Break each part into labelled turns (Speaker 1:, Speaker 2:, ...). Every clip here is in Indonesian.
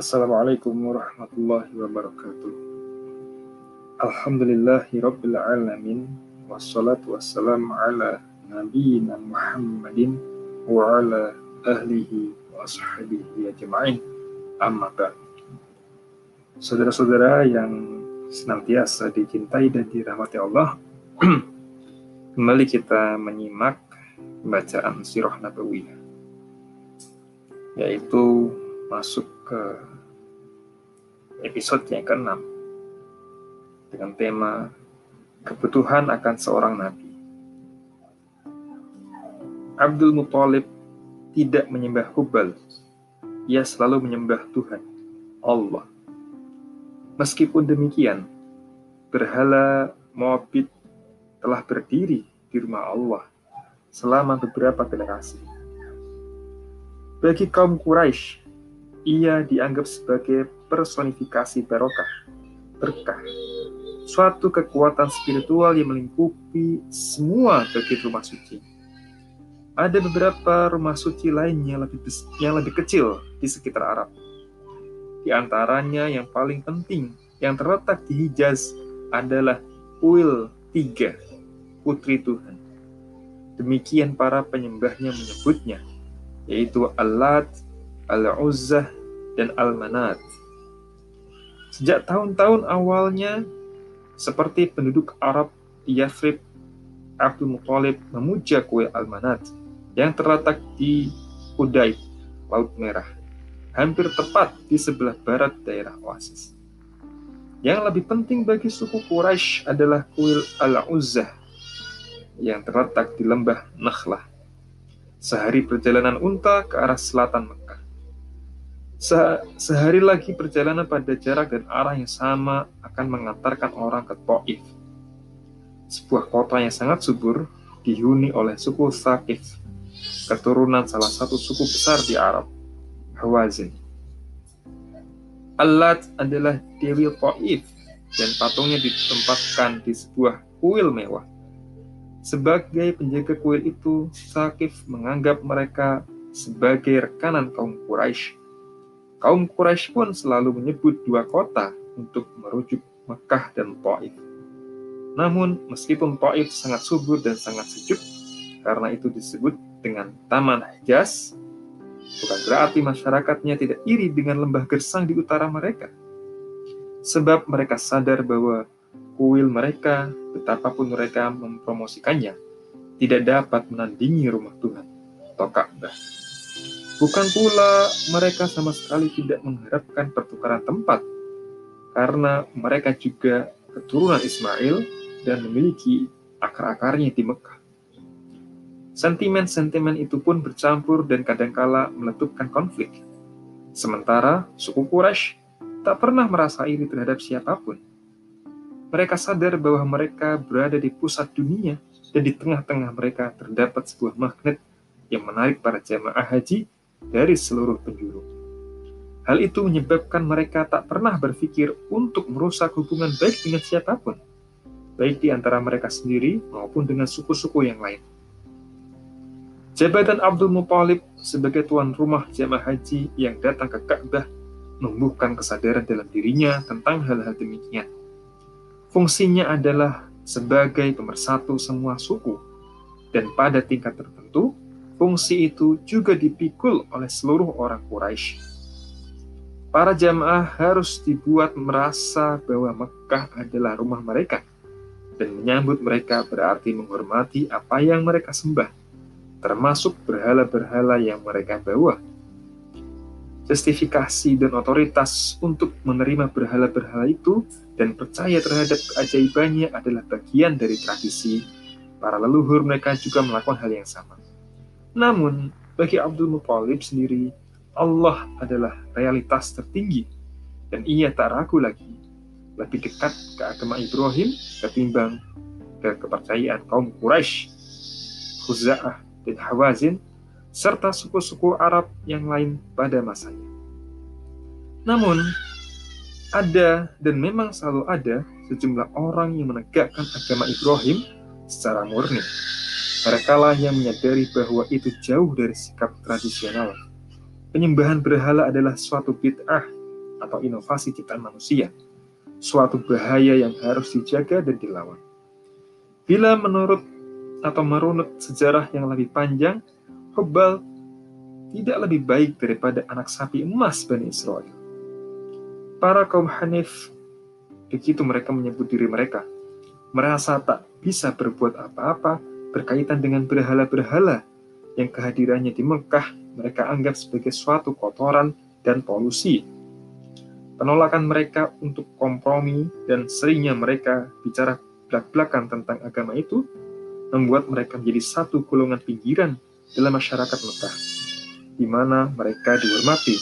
Speaker 1: Assalamualaikum warahmatullahi wabarakatuh. Alhamdulillahi rabbil alamin wassalatu wassalamu ala nabiyina Muhammadin wa ala ahlihi wa ashabihi ajma'in. Amma ba'd. Saudara-saudara yang senantiasa dicintai dan dirahmati Allah, kembali kita menyimak bacaan sirah nabawiyah yaitu masuk ke episode yang ke-6 dengan tema kebutuhan akan seorang nabi. Abdul Muthalib tidak menyembah Hubal. Ia selalu menyembah Tuhan, Allah. Meskipun demikian, berhala Moabit telah berdiri di rumah Allah selama beberapa generasi. Bagi kaum Quraisy, ia dianggap sebagai personifikasi barokah, berkah, suatu kekuatan spiritual yang melingkupi semua bagian rumah suci. Ada beberapa rumah suci lainnya lebih yang lebih kecil di sekitar Arab. Di antaranya yang paling penting yang terletak di Hijaz adalah Uil tiga, putri Tuhan. Demikian para penyembahnya menyebutnya yaitu Al-Lat, Al-Uzzah, dan Al-Manat. Sejak tahun-tahun awalnya, seperti penduduk Arab di Yathrib, Abdul Muthalib memuja kue Al-Manat yang terletak di Udaib, Laut Merah, hampir tepat di sebelah barat daerah Oasis. Yang lebih penting bagi suku Quraisy adalah kuil Al-Uzzah yang terletak di lembah Nakhlah Sehari perjalanan unta ke arah selatan Mekah. Se sehari lagi perjalanan pada jarak dan arah yang sama akan mengantarkan orang ke Taif. Sebuah kota yang sangat subur dihuni oleh suku Sakif, keturunan salah satu suku besar di Arab, Hawazin. Alat adalah Dewi Taif dan patungnya ditempatkan di sebuah kuil mewah sebagai penjaga kuil itu, Sakif menganggap mereka sebagai rekanan kaum Quraisy. Kaum Quraisy pun selalu menyebut dua kota untuk merujuk Mekah dan Taif. Namun, meskipun Taif sangat subur dan sangat sejuk, karena itu disebut dengan Taman Hijaz, bukan berarti masyarakatnya tidak iri dengan lembah gersang di utara mereka. Sebab mereka sadar bahwa kuil mereka betapapun mereka mempromosikannya, tidak dapat menandingi rumah Tuhan atau Ka'bah. Bukan pula mereka sama sekali tidak mengharapkan pertukaran tempat, karena mereka juga keturunan Ismail dan memiliki akar-akarnya di Mekah. Sentimen-sentimen itu pun bercampur dan kadangkala meletupkan konflik. Sementara suku Quraisy tak pernah merasa iri terhadap siapa pun mereka sadar bahwa mereka berada di pusat dunia dan di tengah-tengah mereka terdapat sebuah magnet yang menarik para jamaah haji dari seluruh penjuru. Hal itu menyebabkan mereka tak pernah berpikir untuk merusak hubungan baik dengan siapa pun, baik di antara mereka sendiri maupun dengan suku-suku yang lain. Jabatan Abdul Muthalib sebagai tuan rumah jamaah haji yang datang ke Ka'bah menumbuhkan kesadaran dalam dirinya tentang hal-hal demikian Fungsinya adalah sebagai pemersatu semua suku, dan pada tingkat tertentu, fungsi itu juga dipikul oleh seluruh orang Quraisy. Para jamaah harus dibuat merasa bahwa Mekah adalah rumah mereka, dan menyambut mereka berarti menghormati apa yang mereka sembah, termasuk berhala-berhala yang mereka bawa. Justifikasi dan otoritas untuk menerima berhala-berhala itu dan percaya terhadap keajaibannya adalah bagian dari tradisi. Para leluhur mereka juga melakukan hal yang sama. Namun, bagi Abdul Muthalib sendiri, Allah adalah realitas tertinggi, dan ia tak ragu lagi lebih dekat ke agama Ibrahim ketimbang ke kepercayaan kaum Quraisy, Khuza'ah, dan Hawazin, serta suku-suku Arab yang lain pada masanya. Namun, ada dan memang selalu ada sejumlah orang yang menegakkan agama Ibrahim secara murni. Mereka lah yang menyadari bahwa itu jauh dari sikap tradisional. Penyembahan berhala adalah suatu bid'ah atau inovasi ciptaan manusia, suatu bahaya yang harus dijaga dan dilawan. Bila menurut atau merunut sejarah yang lebih panjang, Hobal tidak lebih baik daripada anak sapi emas Bani Israel. Para kaum Hanif, begitu mereka menyebut diri mereka, merasa tak bisa berbuat apa-apa berkaitan dengan berhala-berhala yang kehadirannya di Mekah mereka anggap sebagai suatu kotoran dan polusi. Penolakan mereka untuk kompromi dan seringnya mereka bicara belak-belakan tentang agama itu membuat mereka menjadi satu golongan pinggiran dalam masyarakat Mekah, di mana mereka dihormati,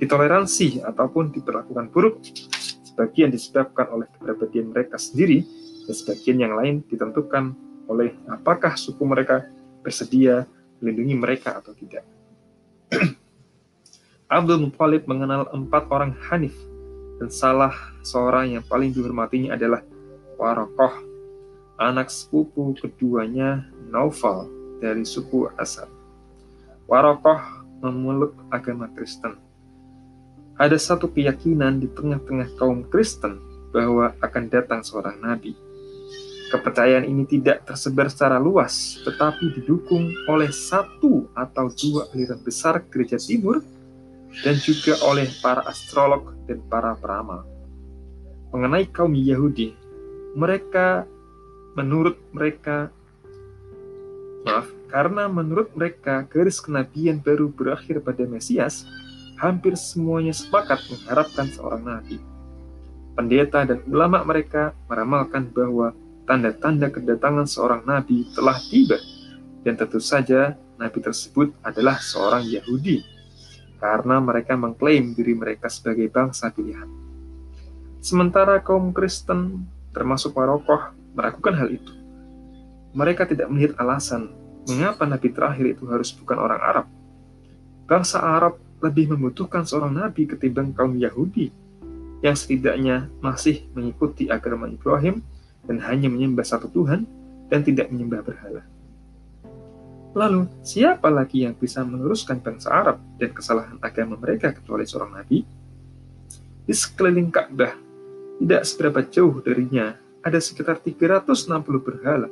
Speaker 1: ditoleransi, ataupun diperlakukan buruk, sebagian disebabkan oleh kepribadian mereka sendiri, dan sebagian yang lain ditentukan oleh apakah suku mereka bersedia melindungi mereka atau tidak. Abdul Muthalib mengenal empat orang Hanif, dan salah seorang yang paling dihormatinya adalah Warokoh, anak sepupu keduanya Naufal dari suku Asad. Warokoh memeluk agama Kristen. Ada satu keyakinan di tengah-tengah kaum Kristen bahwa akan datang seorang nabi. Kepercayaan ini tidak tersebar secara luas, tetapi didukung oleh satu atau dua aliran besar gereja timur dan juga oleh para astrolog dan para peramal. Mengenai kaum Yahudi, mereka menurut mereka maaf, karena menurut mereka garis kenabian baru berakhir pada Mesias, hampir semuanya sepakat mengharapkan seorang nabi. Pendeta dan ulama mereka meramalkan bahwa tanda-tanda kedatangan seorang nabi telah tiba, dan tentu saja nabi tersebut adalah seorang Yahudi, karena mereka mengklaim diri mereka sebagai bangsa pilihan. Sementara kaum Kristen, termasuk Warokoh, melakukan hal itu. Mereka tidak melihat alasan mengapa nabi terakhir itu harus bukan orang Arab. Bangsa Arab lebih membutuhkan seorang nabi ketimbang kaum Yahudi yang setidaknya masih mengikuti agama Ibrahim dan hanya menyembah satu Tuhan dan tidak menyembah berhala. Lalu, siapa lagi yang bisa meneruskan bangsa Arab dan kesalahan agama mereka kecuali seorang nabi? Di sekeliling Ka'bah, tidak seberapa jauh darinya, ada sekitar 360 berhala,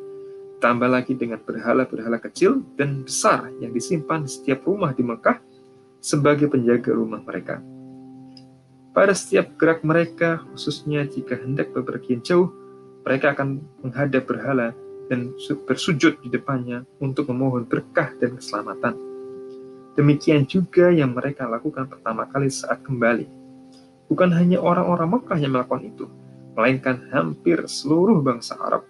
Speaker 1: tambah lagi dengan berhala-berhala kecil dan besar yang disimpan di setiap rumah di Mekah sebagai penjaga rumah mereka. Pada setiap gerak mereka, khususnya jika hendak bepergian jauh, mereka akan menghadap berhala dan bersujud di depannya untuk memohon berkah dan keselamatan. Demikian juga yang mereka lakukan pertama kali saat kembali. Bukan hanya orang-orang Mekah yang melakukan itu, melainkan hampir seluruh bangsa Arab.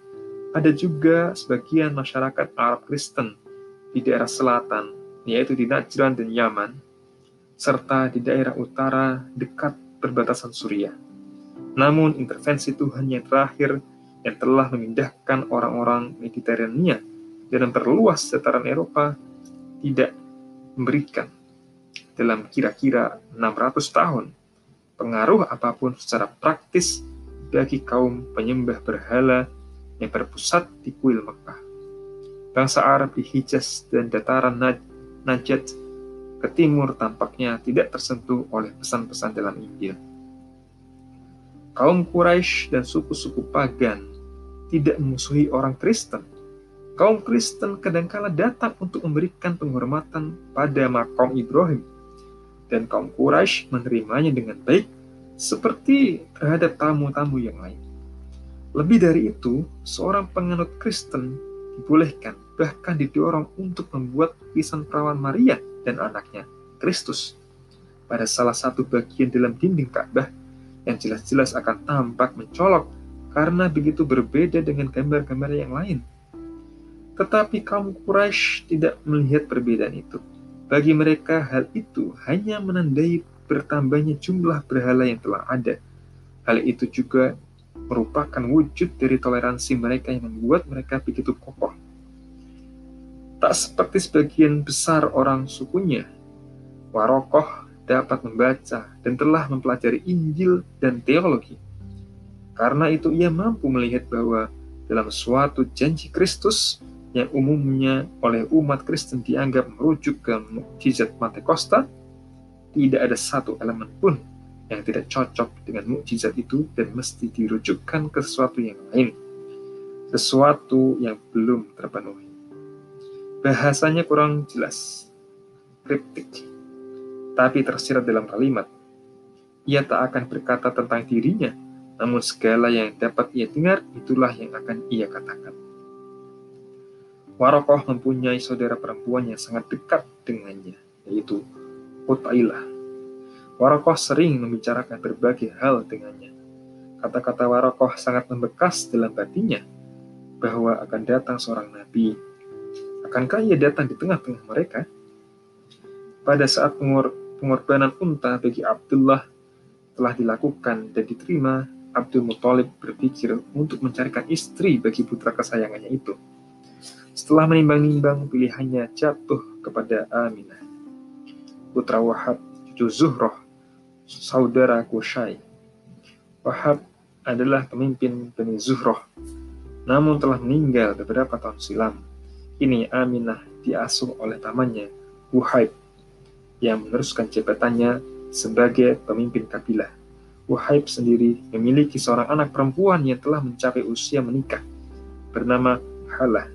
Speaker 1: Ada juga sebagian masyarakat Arab Kristen di daerah selatan, yaitu di Najran dan Yaman, serta di daerah utara dekat perbatasan Suriah. Namun intervensi Tuhan yang terakhir yang telah memindahkan orang-orang Mediterania dan memperluas dataran Eropa tidak memberikan dalam kira-kira 600 tahun pengaruh apa pun secara praktis bagi kaum penyembah berhala yang berpusat di kuil Mekah. Bangsa Arab di Hijaz dan dataran Najat ke timur tampaknya tidak tersentuh oleh pesan-pesan dalam Injil. Kaum Quraisy dan suku-suku pagan tidak memusuhi orang Kristen. Kaum Kristen kadangkala datang untuk memberikan penghormatan pada makom Ibrahim, dan kaum Quraisy menerimanya dengan baik, seperti terhadap tamu-tamu yang lain. Lebih dari itu, seorang penganut Kristen dibolehkan bahkan didorong untuk membuat lukisan perawan Maria dan anaknya, Kristus, pada salah satu bagian dalam dinding Ka'bah yang jelas-jelas akan tampak mencolok karena begitu berbeda dengan gambar-gambar yang lain. Tetapi kaum Quraisy tidak melihat perbedaan itu. Bagi mereka hal itu hanya menandai bertambahnya jumlah berhala yang telah ada. Hal itu juga merupakan wujud dari toleransi mereka yang membuat mereka begitu kokoh. Tak seperti sebagian besar orang sukunya, Warokoh dapat membaca dan telah mempelajari Injil dan teologi karena itu ia mampu melihat bahwa dalam suatu janji Kristus yang umumnya oleh umat Kristen dianggap merujuk ke mukjizat Pentekosta, tidak ada satu elemen pun yang tidak cocok dengan mukjizat itu dan mesti dirujukkan ke sesuatu yang lain, sesuatu yang belum terpenuhi. Bahasanya kurang jelas, kriptik, tapi tersirat dalam kalimat. Ia tak akan berkata tentang dirinya, namun segala yang dapat ia dengar, itulah yang akan ia katakan. Warokoh mempunyai saudara perempuan yang sangat dekat dengannya, yaitu Utailah. Warokoh sering membicarakan berbagai hal dengannya. Kata-kata Warokoh sangat membekas dalam batinnya, bahwa akan datang seorang nabi Akankah ia datang di tengah-tengah mereka? Pada saat pengor pengorbanan unta bagi Abdullah telah dilakukan dan diterima, Abdul Muthalib berpikir untuk mencarikan istri bagi putra kesayangannya itu. Setelah menimbang-nimbang, pilihannya jatuh kepada Aminah, putra Wahab, cucu Zuhroh, saudara Kushai. Wahab adalah pemimpin Bani Zuhroh, namun telah meninggal beberapa tahun silam ini Aminah diasuh oleh pamannya, Wuhaib, yang meneruskan jabatannya sebagai pemimpin kabilah. Wuhaib sendiri memiliki seorang anak perempuan yang telah mencapai usia menikah, bernama Halah.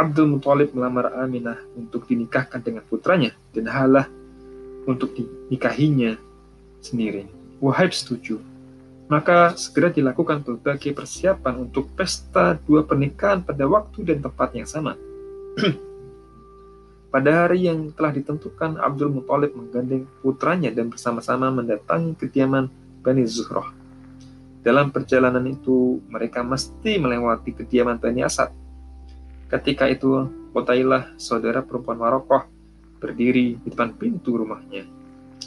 Speaker 1: Abdul Muthalib melamar Aminah untuk dinikahkan dengan putranya, dan Halah untuk dinikahinya sendiri. Wuhaib setuju, maka segera dilakukan berbagai persiapan untuk pesta dua pernikahan pada waktu dan tempat yang sama. pada hari yang telah ditentukan, Abdul Muthalib menggandeng putranya dan bersama-sama mendatangi kediaman Bani Zuhroh. Dalam perjalanan itu, mereka mesti melewati kediaman Bani Asad. Ketika itu, Qotailah, saudara perempuan Warokoh, berdiri di depan pintu rumahnya.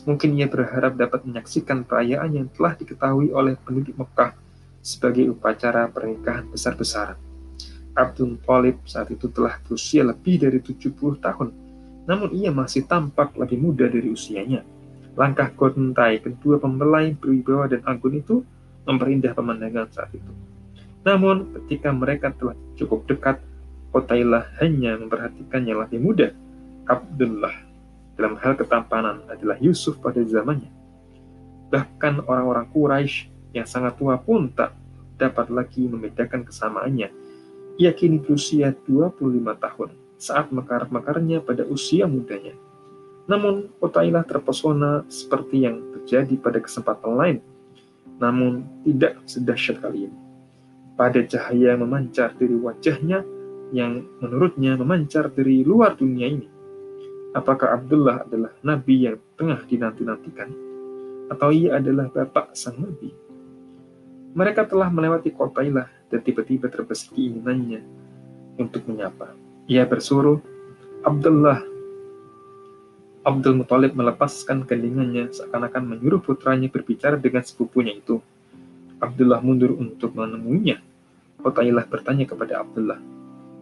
Speaker 1: Mungkin ia berharap dapat menyaksikan perayaan yang telah diketahui oleh penduduk Mekah sebagai upacara pernikahan besar-besaran. Abdul Talib saat itu telah berusia lebih dari 70 tahun, namun ia masih tampak lebih muda dari usianya. Langkah gontai kedua pembelai berwibawa dan anggun itu memperindah pemandangan saat itu. Namun, ketika mereka telah cukup dekat, Otailah hanya memperhatikannya lebih muda. Abdullah dalam hal ketampanan adalah Yusuf pada zamannya. Bahkan orang-orang Quraisy yang sangat tua pun tak dapat lagi membedakan kesamaannya. Ia kini berusia 25 tahun saat mekar-mekarnya pada usia mudanya. Namun, Otailah terpesona seperti yang terjadi pada kesempatan lain, namun tidak sedahsyat kali ini. Pada cahaya memancar dari wajahnya yang menurutnya memancar dari luar dunia ini, Apakah Abdullah adalah nabi yang tengah dinanti-nantikan? Atau ia adalah bapak sang nabi? Mereka telah melewati kota Ilah dan tiba-tiba terbesit keinginannya untuk menyapa. Ia bersuruh, Abdullah. Abdul Muthalib melepaskan gendingannya seakan-akan menyuruh putranya berbicara dengan sepupunya itu. Abdullah mundur untuk menemuinya. Qotailah bertanya kepada Abdullah,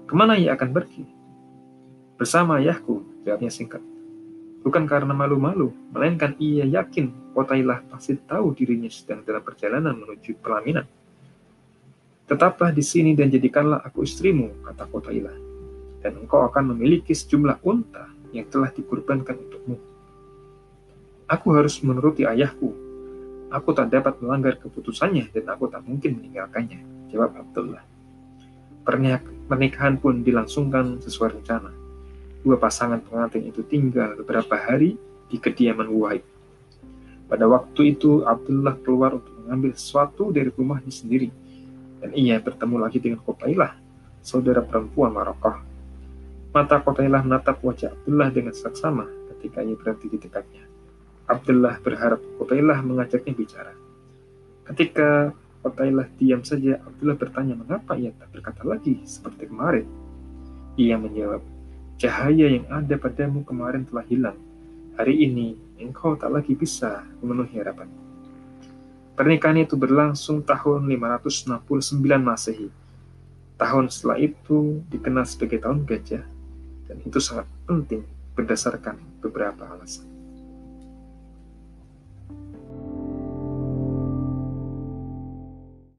Speaker 1: ke mana ia akan pergi? Bersama ayahku, Jawabnya singkat. Bukan karena malu-malu, melainkan ia yakin Kotailah pasti tahu dirinya sedang dalam perjalanan menuju pelaminan. Tetaplah di sini dan jadikanlah aku istrimu, kata Kotailah. Dan engkau akan memiliki sejumlah unta yang telah dikurbankan untukmu. Aku harus menuruti ayahku. Aku tak dapat melanggar keputusannya dan aku tak mungkin meninggalkannya, jawab Abdullah. Pernikahan pun dilangsungkan sesuai rencana dua pasangan pengantin itu tinggal beberapa hari di kediaman Wahid. Pada waktu itu, Abdullah keluar untuk mengambil sesuatu dari rumahnya sendiri, dan ia bertemu lagi dengan Kotailah, saudara perempuan Marokoh. Mata Kotailah menatap wajah Abdullah dengan seksama ketika ia berhenti di dekatnya. Abdullah berharap Kotailah mengajaknya bicara. Ketika Kotailah diam saja, Abdullah bertanya mengapa ia tak berkata lagi seperti kemarin. Ia menjawab, Cahaya yang ada padamu kemarin telah hilang. Hari ini, engkau tak lagi bisa memenuhi harapan. Pernikahan itu berlangsung tahun 569 Masehi. Tahun setelah itu dikenal sebagai tahun gajah, dan itu sangat penting berdasarkan beberapa alasan.